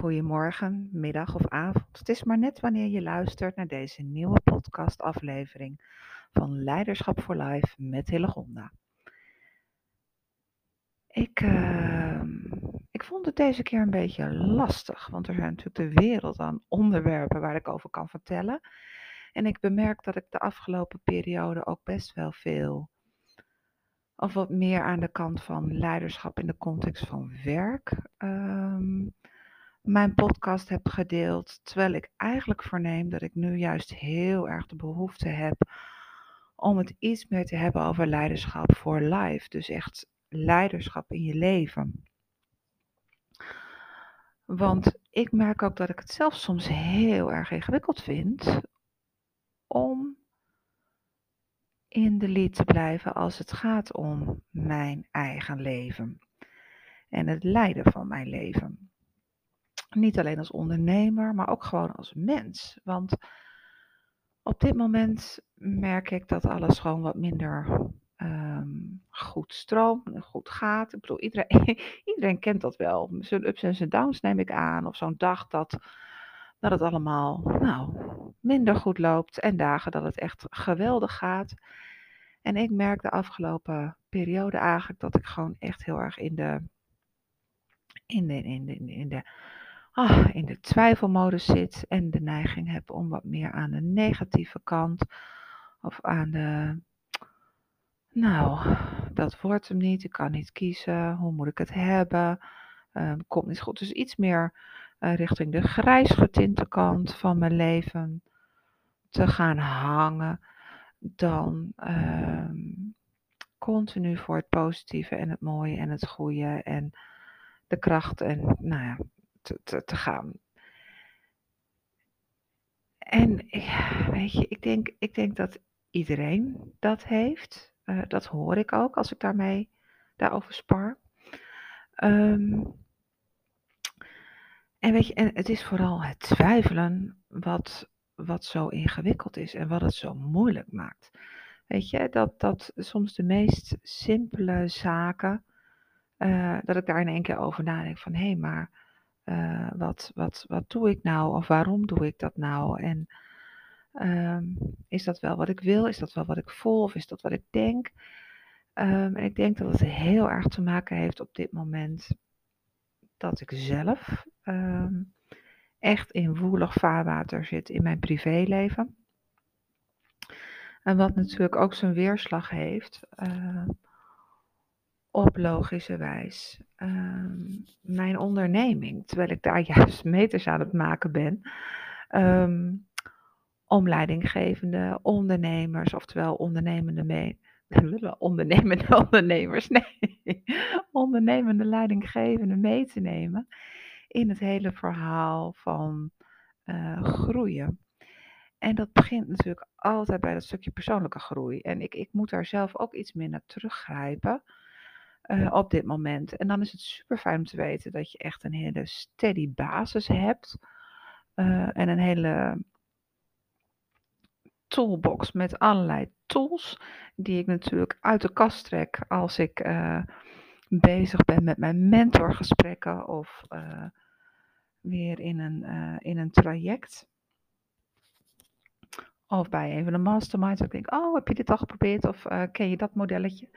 Goedemorgen, middag of avond. Het is maar net wanneer je luistert naar deze nieuwe podcastaflevering van Leiderschap voor Life met Hillegonda. Ik, uh, ik vond het deze keer een beetje lastig, want er zijn natuurlijk de wereld aan onderwerpen waar ik over kan vertellen. En ik bemerk dat ik de afgelopen periode ook best wel veel, of wat meer aan de kant van leiderschap in de context van werk, uh, mijn podcast heb gedeeld, terwijl ik eigenlijk verneem dat ik nu juist heel erg de behoefte heb om het iets meer te hebben over leiderschap voor life. Dus echt leiderschap in je leven. Want ik merk ook dat ik het zelf soms heel erg ingewikkeld vind om in de lead te blijven als het gaat om mijn eigen leven en het leiden van mijn leven. Niet alleen als ondernemer, maar ook gewoon als mens. Want op dit moment merk ik dat alles gewoon wat minder um, goed stroomt en goed gaat. Ik bedoel, iedereen, iedereen kent dat wel. Zijn ups en zijn downs neem ik aan. Of zo'n dag dat, dat het allemaal nou, minder goed loopt. En dagen dat het echt geweldig gaat. En ik merk de afgelopen periode eigenlijk dat ik gewoon echt heel erg in de, in de, in de, in de ah, in de twijfelmodus zit en de neiging heb om wat meer aan de negatieve kant of aan de, nou, dat wordt hem niet, ik kan niet kiezen, hoe moet ik het hebben, uh, komt niet goed. Dus iets meer uh, richting de grijsgetinte kant van mijn leven te gaan hangen dan uh, continu voor het positieve en het mooie en het goede en de kracht en nou ja, te, te, gaan. En weet je, ik denk, ik denk dat iedereen dat heeft. Uh, dat hoor ik ook als ik daarmee daarover spar. Um, en weet je, en het is vooral het twijfelen wat, wat zo ingewikkeld is en wat het zo moeilijk maakt. Weet je, dat, dat soms de meest simpele zaken, uh, dat ik daar in één keer over nadenk van hé, hey, maar uh, wat, wat, wat doe ik nou of waarom doe ik dat nou? En um, is dat wel wat ik wil? Is dat wel wat ik voel of is dat wat ik denk? Um, en ik denk dat het heel erg te maken heeft op dit moment dat ik zelf um, echt in woelig vaarwater zit in mijn privéleven. En wat natuurlijk ook zijn weerslag heeft. Uh, op logische wijs um, mijn onderneming, terwijl ik daar juist meters aan het maken ben. Um, om leidinggevende ondernemers, oftewel ondernemende mee, ondernemende ondernemers, nee, ondernemende leidinggevende mee te nemen in het hele verhaal van uh, groeien. En dat begint natuurlijk altijd bij dat stukje persoonlijke groei. En ik, ik moet daar zelf ook iets meer naar teruggrijpen uh, op dit moment. En dan is het super fijn om te weten dat je echt een hele steady basis hebt. Uh, en een hele toolbox met allerlei tools. Die ik natuurlijk uit de kast trek als ik uh, bezig ben met mijn mentorgesprekken of weer in een, in een traject. Of bij een van de masterminds. Ik denk, oh, heb je dit al geprobeerd? Of ken je dat modelletje?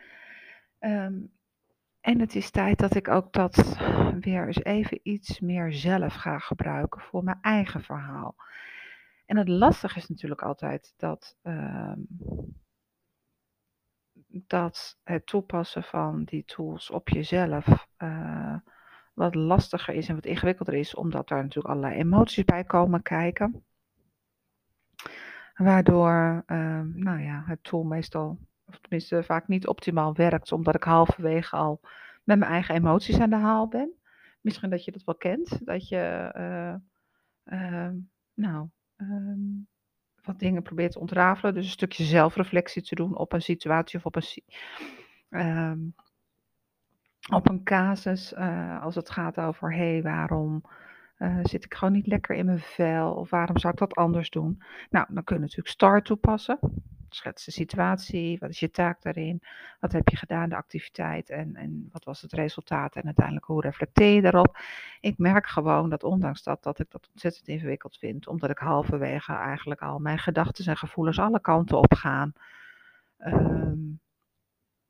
Um, en het is tijd dat ik ook dat weer eens even iets meer zelf ga gebruiken voor mijn eigen verhaal. En het lastige is natuurlijk altijd dat, uh, dat het toepassen van die tools op jezelf uh, wat lastiger is en wat ingewikkelder is, omdat daar natuurlijk allerlei emoties bij komen kijken. Waardoor, uh, nou ja, het tool meestal of tenminste vaak niet optimaal werkt, omdat ik halverwege al met mijn eigen emoties aan de haal ben. Misschien dat je dat wel kent, dat je uh, uh, nou, um, wat dingen probeert te ontrafelen. Dus een stukje zelfreflectie te doen op een situatie of op een, um, op een casus. Uh, als het gaat over, hé, hey, waarom zit ik gewoon niet lekker in mijn vel? Of waarom zou ik dat anders doen? Nou, dan kun je natuurlijk STAR toepassen schets de situatie, wat is je taak daarin, wat heb je gedaan, de activiteit en, en wat was het resultaat en uiteindelijk hoe reflecteer je daarop. Ik merk gewoon dat ondanks dat, dat ik dat ontzettend ingewikkeld vind, omdat ik halverwege eigenlijk al mijn gedachten en gevoelens alle kanten op gaan. Ehm,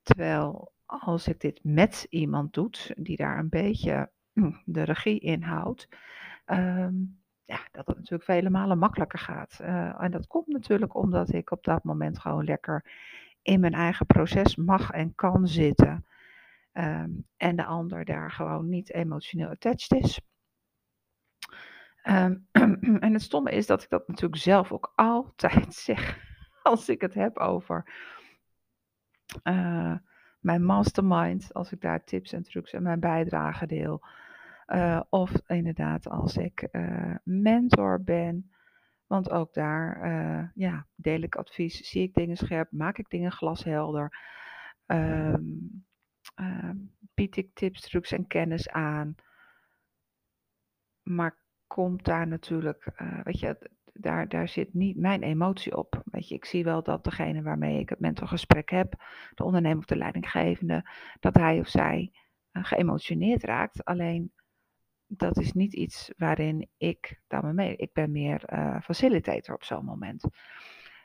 terwijl als ik dit met iemand doe, die daar een beetje de regie in houdt, ehm, ja, dat het natuurlijk vele malen makkelijker gaat. Uh, en dat komt natuurlijk omdat ik op dat moment gewoon lekker in mijn eigen proces mag en kan zitten. Um, en de ander daar gewoon niet emotioneel attached is. Um, en het stomme is dat ik dat natuurlijk zelf ook altijd zeg als ik het heb over uh, mijn mastermind, als ik daar tips en trucs en mijn bijdrage deel. Uh, of inderdaad als ik uh, mentor ben. Want ook daar uh, ja, deel ik advies, zie ik dingen scherp, maak ik dingen glashelder. Um, bied ik tips, trucs en kennis aan. Maar komt daar natuurlijk, weet je, daar, daar zit niet mijn emotie op. Weet je, ik zie wel dat degene waarmee ik het mentorgesprek heb, de ondernemer of de leidinggevende, dat hij of zij geëmotioneerd raakt. Alleen dat is niet iets waarin ik dan mee. Ik ben meer uh, facilitator op zo'n moment.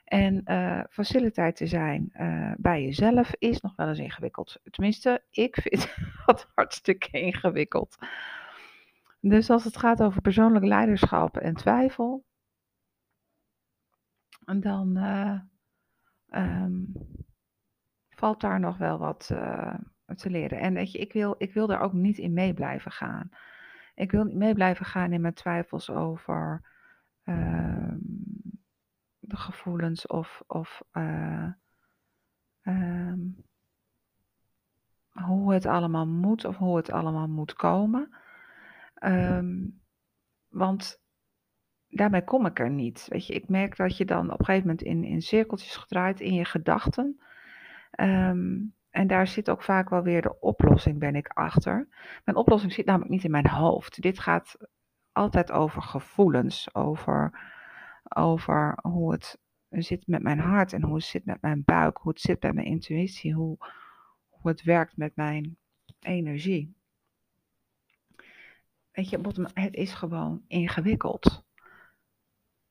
En uh, facilitator zijn uh, bij jezelf is nog wel eens ingewikkeld. Tenminste, ik vind dat hartstikke ingewikkeld. Dus als het gaat over persoonlijk leiderschap en twijfel, dan um, valt daar nog wel wat te leren. En weet je, ik wil, ik wil daar ook niet in mee blijven gaan. Ik wil niet mee blijven gaan in mijn twijfels over uh, de gevoelens of, of uh, um, hoe het allemaal moet of hoe het allemaal moet komen. Um, want daarmee kom ik er niet. Weet je, ik merk dat je dan op een gegeven moment in, in cirkeltjes gedraaid in je gedachten. Um, en daar zit ook vaak wel weer de oplossing, ben ik achter. Mijn oplossing zit namelijk niet in mijn hoofd. Dit gaat altijd over gevoelens, over, over hoe het zit met mijn hart en hoe het zit met mijn buik, hoe het zit met mijn intuïtie, hoe, hoe het werkt met mijn energie. Weet je, het is gewoon ingewikkeld.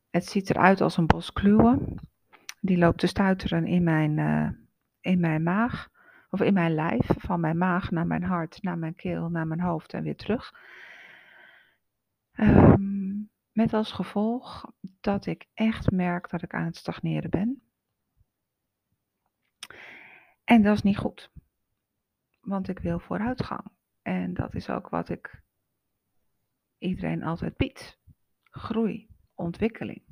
Het ziet eruit als een bos kluwen. Die loopt te stuiteren in mijn, uh, in mijn maag of in mijn lijf, van mijn maag naar mijn hart, naar mijn keel, naar mijn hoofd en weer terug. Um, met als gevolg dat ik echt merk dat ik aan het stagneren ben. En dat is niet goed, want ik wil vooruitgang. En dat is ook wat ik iedereen altijd bied: groei, ontwikkeling.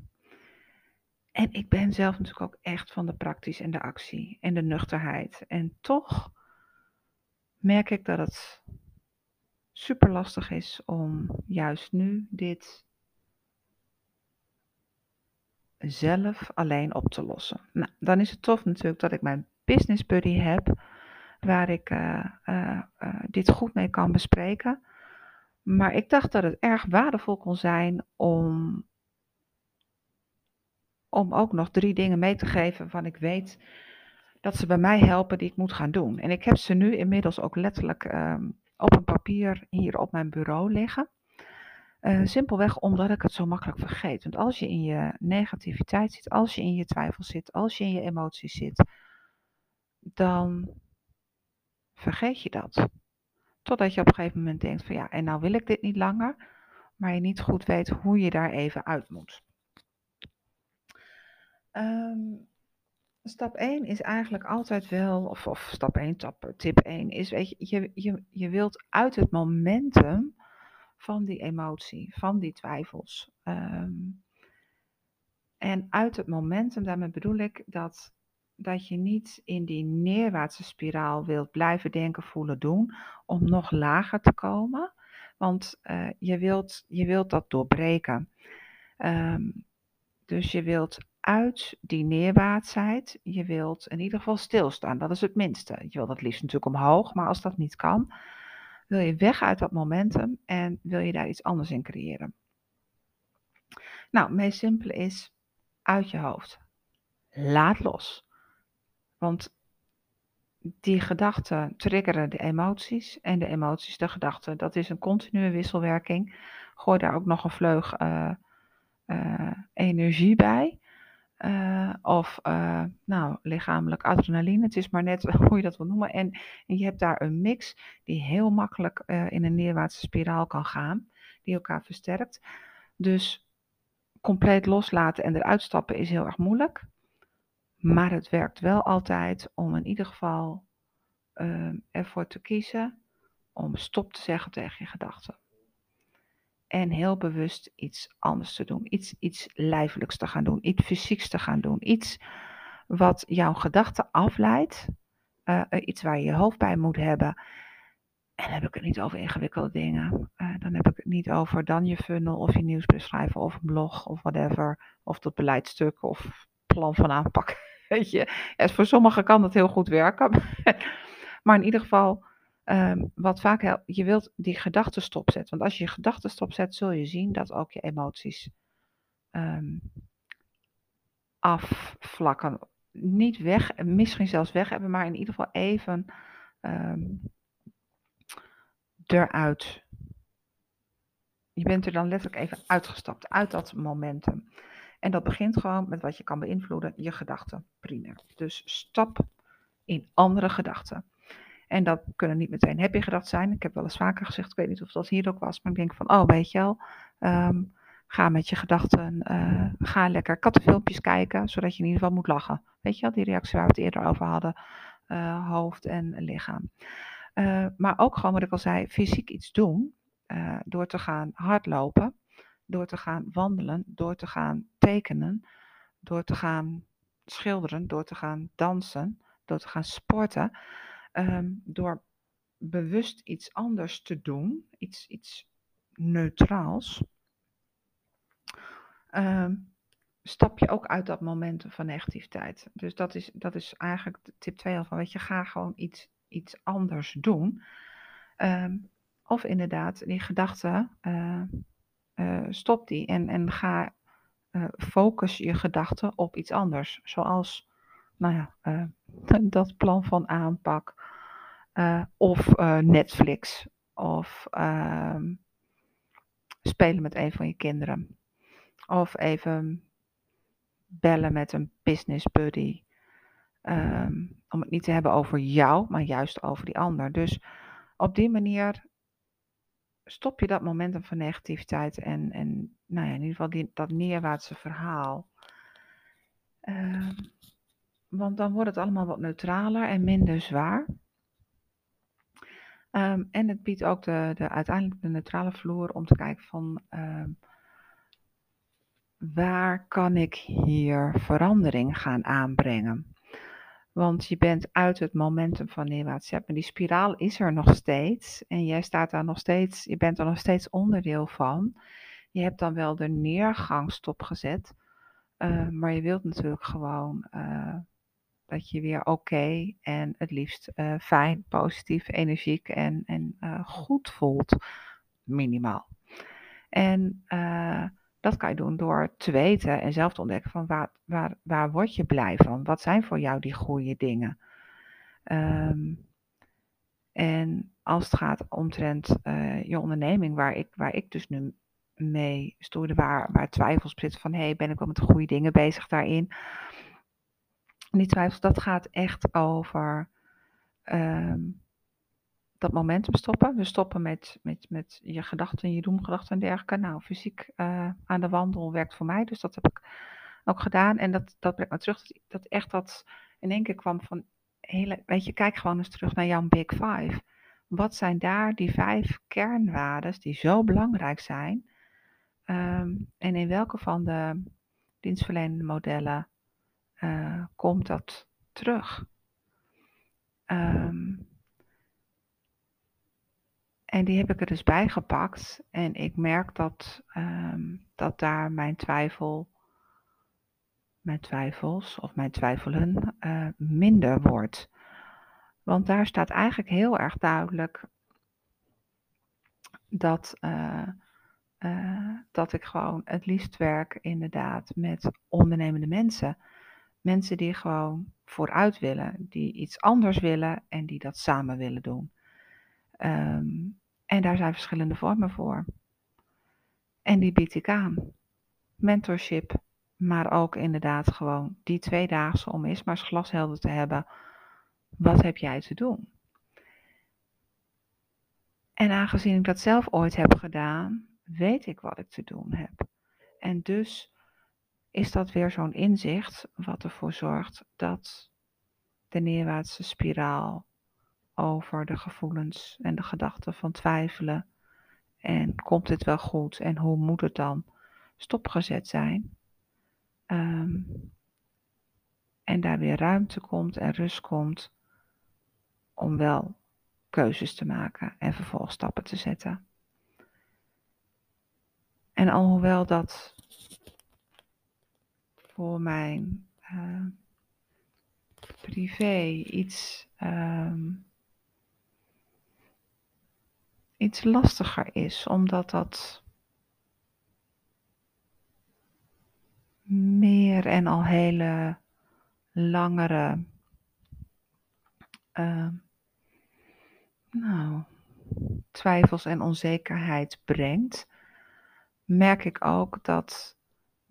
En ik ben zelf natuurlijk ook echt van de praktisch en de actie en de nuchterheid. En toch merk ik dat het super lastig is om juist nu dit zelf alleen op te lossen. Nou, dan is het tof natuurlijk dat ik mijn business buddy heb, waar ik uh, uh, uh, dit goed mee kan bespreken. Maar ik dacht dat het erg waardevol kon zijn om om ook nog drie dingen mee te geven waarvan ik weet dat ze bij mij helpen die ik moet gaan doen. En ik heb ze nu inmiddels ook letterlijk um, op een papier hier op mijn bureau liggen. Uh, simpelweg omdat ik het zo makkelijk vergeet. Want als je in je negativiteit zit, als je in je twijfel zit, als je in je emoties zit, dan vergeet je dat. Totdat je op een gegeven moment denkt van ja, en nou wil ik dit niet langer, maar je niet goed weet hoe je daar even uit moet. Um, stap 1 is eigenlijk altijd wel, of, of stap 1, tap, tip 1 is, weet je, je, je, je wilt uit het momentum van die emotie, van die twijfels. Um, en uit het momentum, daarmee bedoel ik dat, dat je niet in die neerwaartse spiraal wilt blijven denken, voelen, doen, om nog lager te komen. Want uh, je, wilt, je wilt dat doorbreken. Um, dus je wilt uit die neerwaartsheid. Je wilt in ieder geval stilstaan. Dat is het minste. Je wilt het liefst natuurlijk omhoog, maar als dat niet kan, wil je weg uit dat momentum en wil je daar iets anders in creëren. Nou, meest simpele is uit je hoofd. Laat los. Want die gedachten triggeren de emoties en de emoties de gedachten. Dat is een continue wisselwerking. Gooi daar ook nog een vleug uh, uh, energie bij. Uh, of nou, lichamelijk adrenaline. Het is maar net hoe je dat wil noemen. En, en je hebt daar een mix die heel makkelijk in een neerwaartse spiraal kan gaan. Die elkaar versterkt. Dus compleet loslaten en eruit stappen is heel erg moeilijk. Maar het werkt wel altijd om in ieder geval uh, ervoor te kiezen om stop te zeggen tegen je gedachten. En heel bewust iets anders te doen. Iets, iets lijfelijks te gaan doen. Iets fysieks te gaan doen. Iets wat jouw gedachten afleidt. Uh, iets waar je je hoofd bij moet hebben. En dan heb ik het niet over ingewikkelde dingen. Uh, dan heb ik het niet over dan je funnel of je nieuwsbrief schrijven of een blog of whatever. Of dat beleidstuk of plan van aanpak. Weet je, ja, voor sommigen kan dat heel goed werken. maar in ieder geval, um, wat vaak je wilt die gedachten stopzetten. Want als je je gedachten stopzet, zul je zien dat ook je emoties um, afvlakken. Niet weg, misschien zelfs weg hebben, maar in ieder geval even um, eruit. Je bent er dan letterlijk even uitgestapt uit dat momentum. En dat begint gewoon met wat je kan beïnvloeden, je gedachten primair. Dus stap in andere gedachten. En dat kunnen niet meteen happy gedachten zijn. Ik heb wel eens vaker gezegd, ik weet niet of dat hier ook was, maar ik denk van, oh weet je wel, um, ga met je gedachten, uh, ga lekker kattenfilmpjes kijken, zodat je in ieder geval moet lachen. Weet je wel, die reactie waar we het eerder over hadden, uh, hoofd en lichaam. Uh, maar ook gewoon wat ik al zei, fysiek iets doen, door te gaan hardlopen, door te gaan wandelen, door te gaan tekenen, door te gaan schilderen, door te gaan dansen, door te gaan sporten, um, door bewust iets anders te doen, iets, iets neutraals, um, stap je ook uit dat momentum van negativiteit. Dus dat is, dat is eigenlijk tip 2 al van, weet je, ga gewoon iets, iets anders doen. Um, of inderdaad, die gedachte, uh, stop die en, en ga uh, focus je gedachten op iets anders. Zoals nou ja, uh, dat plan van aanpak. of Netflix. Of ehm, spelen met een van je kinderen. Of even bellen met een business buddy. Um, om het niet te hebben over jou, maar juist over die ander. Dus op die manier stop je dat momentum van negativiteit en, en nou ja, in ieder geval die, dat neerwaartse verhaal. Uh, want dan wordt het allemaal wat neutraler en minder zwaar. Um, en het biedt ook de, de, uiteindelijk de neutrale vloer om te kijken van uh, waar kan ik hier verandering gaan aanbrengen. Want je bent uit het momentum van neerwaarts. Maar die spiraal is er nog steeds. En jij staat daar nog steeds, je bent er nog steeds onderdeel van. Je hebt dan wel de neergang stopgezet. Uh, maar je wilt natuurlijk gewoon uh, dat je weer oké en het liefst uh, fijn, positief, energiek en, en goed voelt. Minimaal. En dat kan je doen door te weten en zelf te ontdekken van waar, waar, waar word je blij van? Wat zijn voor jou die goede dingen? Um, en als het gaat omtrent je onderneming, waar ik, waar ik dus nu mee stoorde, waar, waar twijfels zitten van, hé, hey, ben ik wel met de goede dingen bezig daarin? Die twijfels, dat gaat echt over um, dat momentum stoppen. We stoppen met, met, met je gedachten, je doemgedachten en dergelijke. Nou, fysiek uh, aan de wandel werkt voor mij, dus dat heb ik ook gedaan. En dat, dat brengt me terug, dat, dat echt dat in één keer kwam van, hele, weet je, kijk gewoon eens terug naar jouw Big Five. Wat zijn daar die vijf kernwaarden die zo belangrijk zijn? Um, en in welke van de dienstverlenende modellen uh, komt dat terug? Um, en die heb ik er dus bij gepakt. En ik merk dat, um, dat daar mijn twijfel, mijn twijfels of mijn twijfelen uh, minder wordt. Want daar staat eigenlijk heel erg duidelijk dat, uh, dat ik gewoon het liefst werk inderdaad met ondernemende mensen. Mensen die gewoon vooruit willen, die iets anders willen en die dat samen willen doen. Ehm, en daar zijn verschillende vormen voor. En die bied ik aan. Mentorship, maar ook inderdaad gewoon die tweedaagse om eens maar glashelder te hebben. Wat heb jij te doen? En aangezien ik dat zelf ooit heb gedaan, weet ik wat ik te doen heb. En dus is dat weer zo'n inzicht wat ervoor zorgt dat de neerwaartse spiraal over de gevoelens en de gedachten van twijfelen en komt het wel goed en hoe moet het dan stopgezet zijn. Ehm, en daar weer ruimte komt en rust komt om wel keuzes te maken en vervolgstappen te zetten. En alhoewel dat voor mijn uh, privé iets, um, iets lastiger is, omdat dat meer en al hele langere uh, nou, twijfels en onzekerheid brengt, merk ik ook dat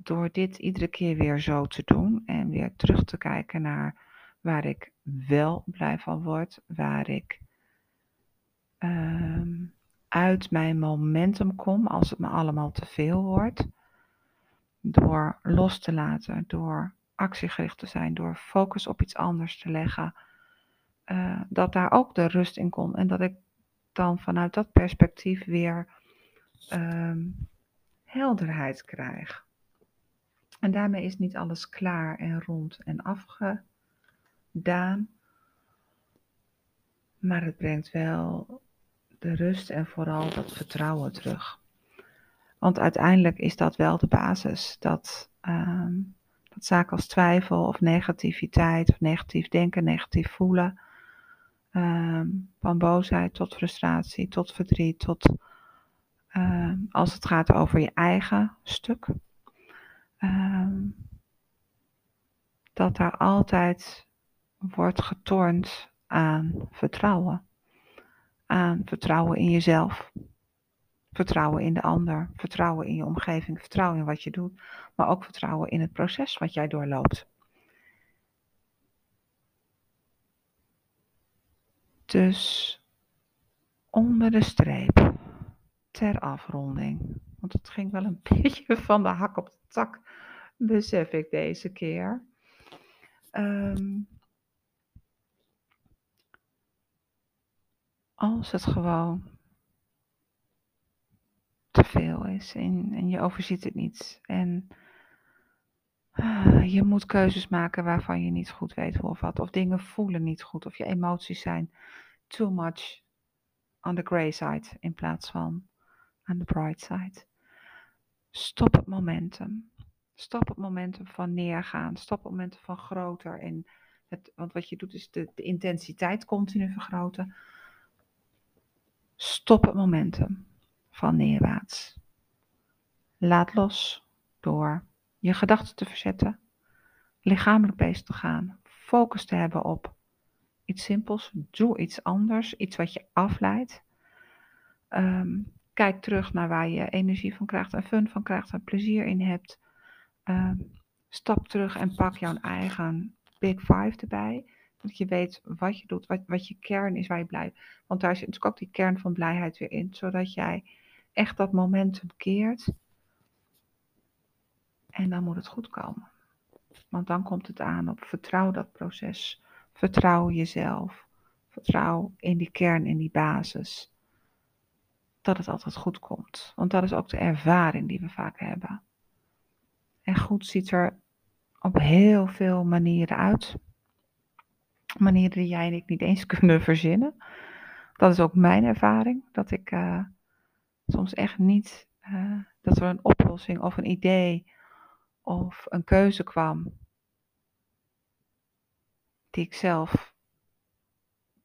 door dit iedere keer weer zo te doen en weer terug te kijken naar waar ik wel blij van word, waar ik um, uit mijn momentum kom als het me allemaal te veel wordt, door los te laten, door actiegericht te zijn, door focus op iets anders te leggen, uh, dat daar ook de rust in komt en dat ik dan vanuit dat perspectief weer um, helderheid krijg. En daarmee is niet alles klaar en rond en afgedaan. Maar het brengt wel de rust en vooral dat vertrouwen terug. Want uiteindelijk is dat wel de basis. Dat, um, dat zaken als twijfel of negativiteit of negatief denken, negatief voelen. Um, van boosheid tot frustratie, tot verdriet, tot uh, als het gaat over je eigen stuk. Uh, dat daar altijd wordt getornd aan vertrouwen. Aan vertrouwen in jezelf. Vertrouwen in de ander. Vertrouwen in je omgeving. Vertrouwen in wat je doet. Maar ook vertrouwen in het proces wat jij doorloopt. Dus onder de streep ter afronding. Want het ging wel een beetje van de hak op de tak, besef ik deze keer. Um, als het gewoon te veel is en, en je overziet het niet. En uh, je moet keuzes maken waarvan je niet goed weet hoe of wat. Of dingen voelen niet goed. Of je emoties zijn too much on the gray side in plaats van aan de bright side. Stop het momentum. Stop het momentum van neergaan. Stop het momentum van groter. En het, want wat je doet is de, de intensiteit continu vergroten. Stop het momentum van neerwaarts. Laat los door je gedachten te verzetten, lichamelijk bezig te gaan, focus te hebben op iets simpels. Doe iets anders, iets wat je afleidt. Um, Kijk terug naar waar je energie van krijgt en fun van krijgt en plezier in hebt. Uh, stap terug en pak jouw eigen Big Five erbij. Dat je weet wat je doet, wat, wat je kern is waar je blij Want daar zit natuurlijk ook die kern van blijheid weer in. Zodat jij echt dat momentum keert. En dan moet het goed komen. Want dan komt het aan op vertrouw dat proces. Vertrouw jezelf. Vertrouw in die kern, in die basis dat het altijd goed komt. Want dat is ook de ervaring die we vaak hebben. En goed ziet er op heel veel manieren uit. Manieren die jij en ik niet eens kunnen verzinnen. Dat is ook mijn ervaring. Dat ik uh, soms echt niet. Uh, dat er een oplossing of een idee of een keuze kwam. Die ik zelf.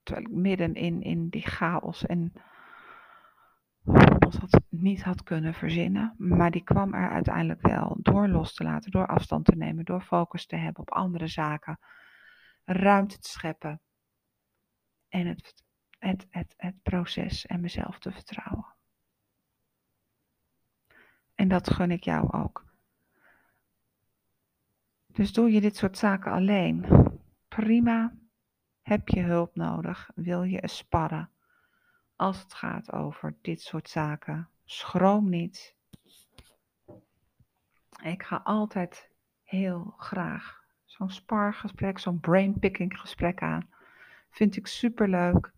Terwijl ik midden in, in die chaos en ons had, niet had kunnen verzinnen. Maar die kwam er uiteindelijk wel door los te laten, door afstand te nemen, door focus te hebben op andere zaken, ruimte te scheppen en het, het, het, het proces en mezelf te vertrouwen. En dat gun ik jou ook. Dus doe je dit soort zaken alleen? Prima. Heb je hulp nodig? Wil je sparren? Als het gaat over dit soort zaken, schroom niet. Ik ga altijd heel graag zo'n spargesprek, zo'n brainpicking gesprek aan. Vind ik super leuk.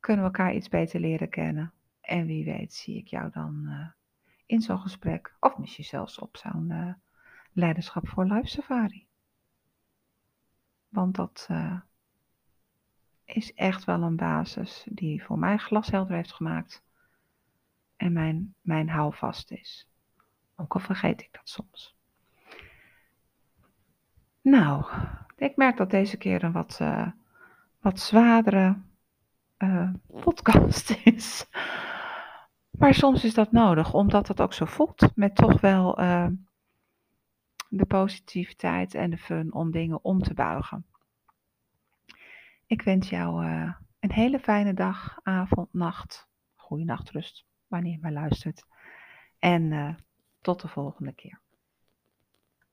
Kunnen we elkaar iets beter leren kennen. En wie weet zie ik jou dan uh, in zo'n gesprek. Of misschien zelfs op zo'n uh, leiderschap voor live safari. Want dat uh, is echt wel een basis die voor mij glashelder heeft gemaakt. En mijn, mijn houvast is. Ook al vergeet ik dat soms. Nou, ik merk dat deze keer een wat, uh, wat zwaardere uh, podcast is. Maar soms is dat nodig, omdat het ook zo voelt. Met toch wel uh, de positiviteit en de fun om dingen om te buigen. Ik wens jou uh, een hele fijne dag, avond, nacht. Goeie nachtrust, wanneer je maar luistert. En uh, tot de volgende keer.